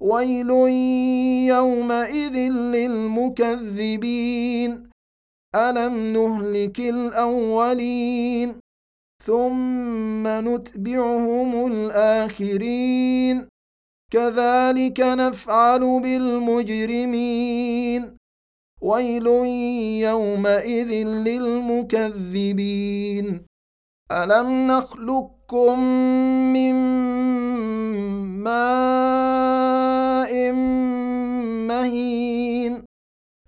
ويل يومئذ للمكذبين الم نهلك الاولين ثم نتبعهم الاخرين كذلك نفعل بالمجرمين ويل يومئذ للمكذبين الم نخلقكم من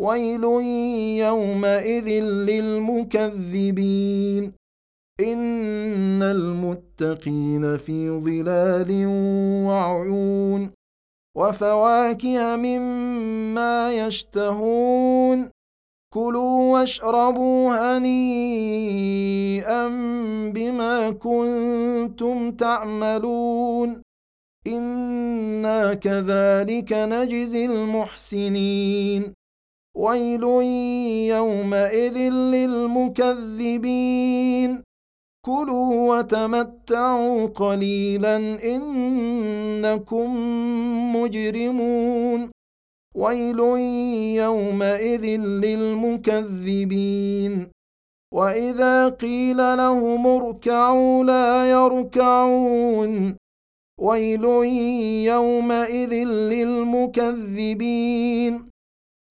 ويل يومئذ للمكذبين ان المتقين في ظلال وعيون وفواكه مما يشتهون كلوا واشربوا هنيئا بما كنتم تعملون أنا كذلك نجزي المحسنين ويل يومئذ للمكذبين كلوا وتمتعوا قليلا انكم مجرمون ويل يومئذ للمكذبين واذا قيل لهم اركعوا لا يركعون ويل يومئذ للمكذبين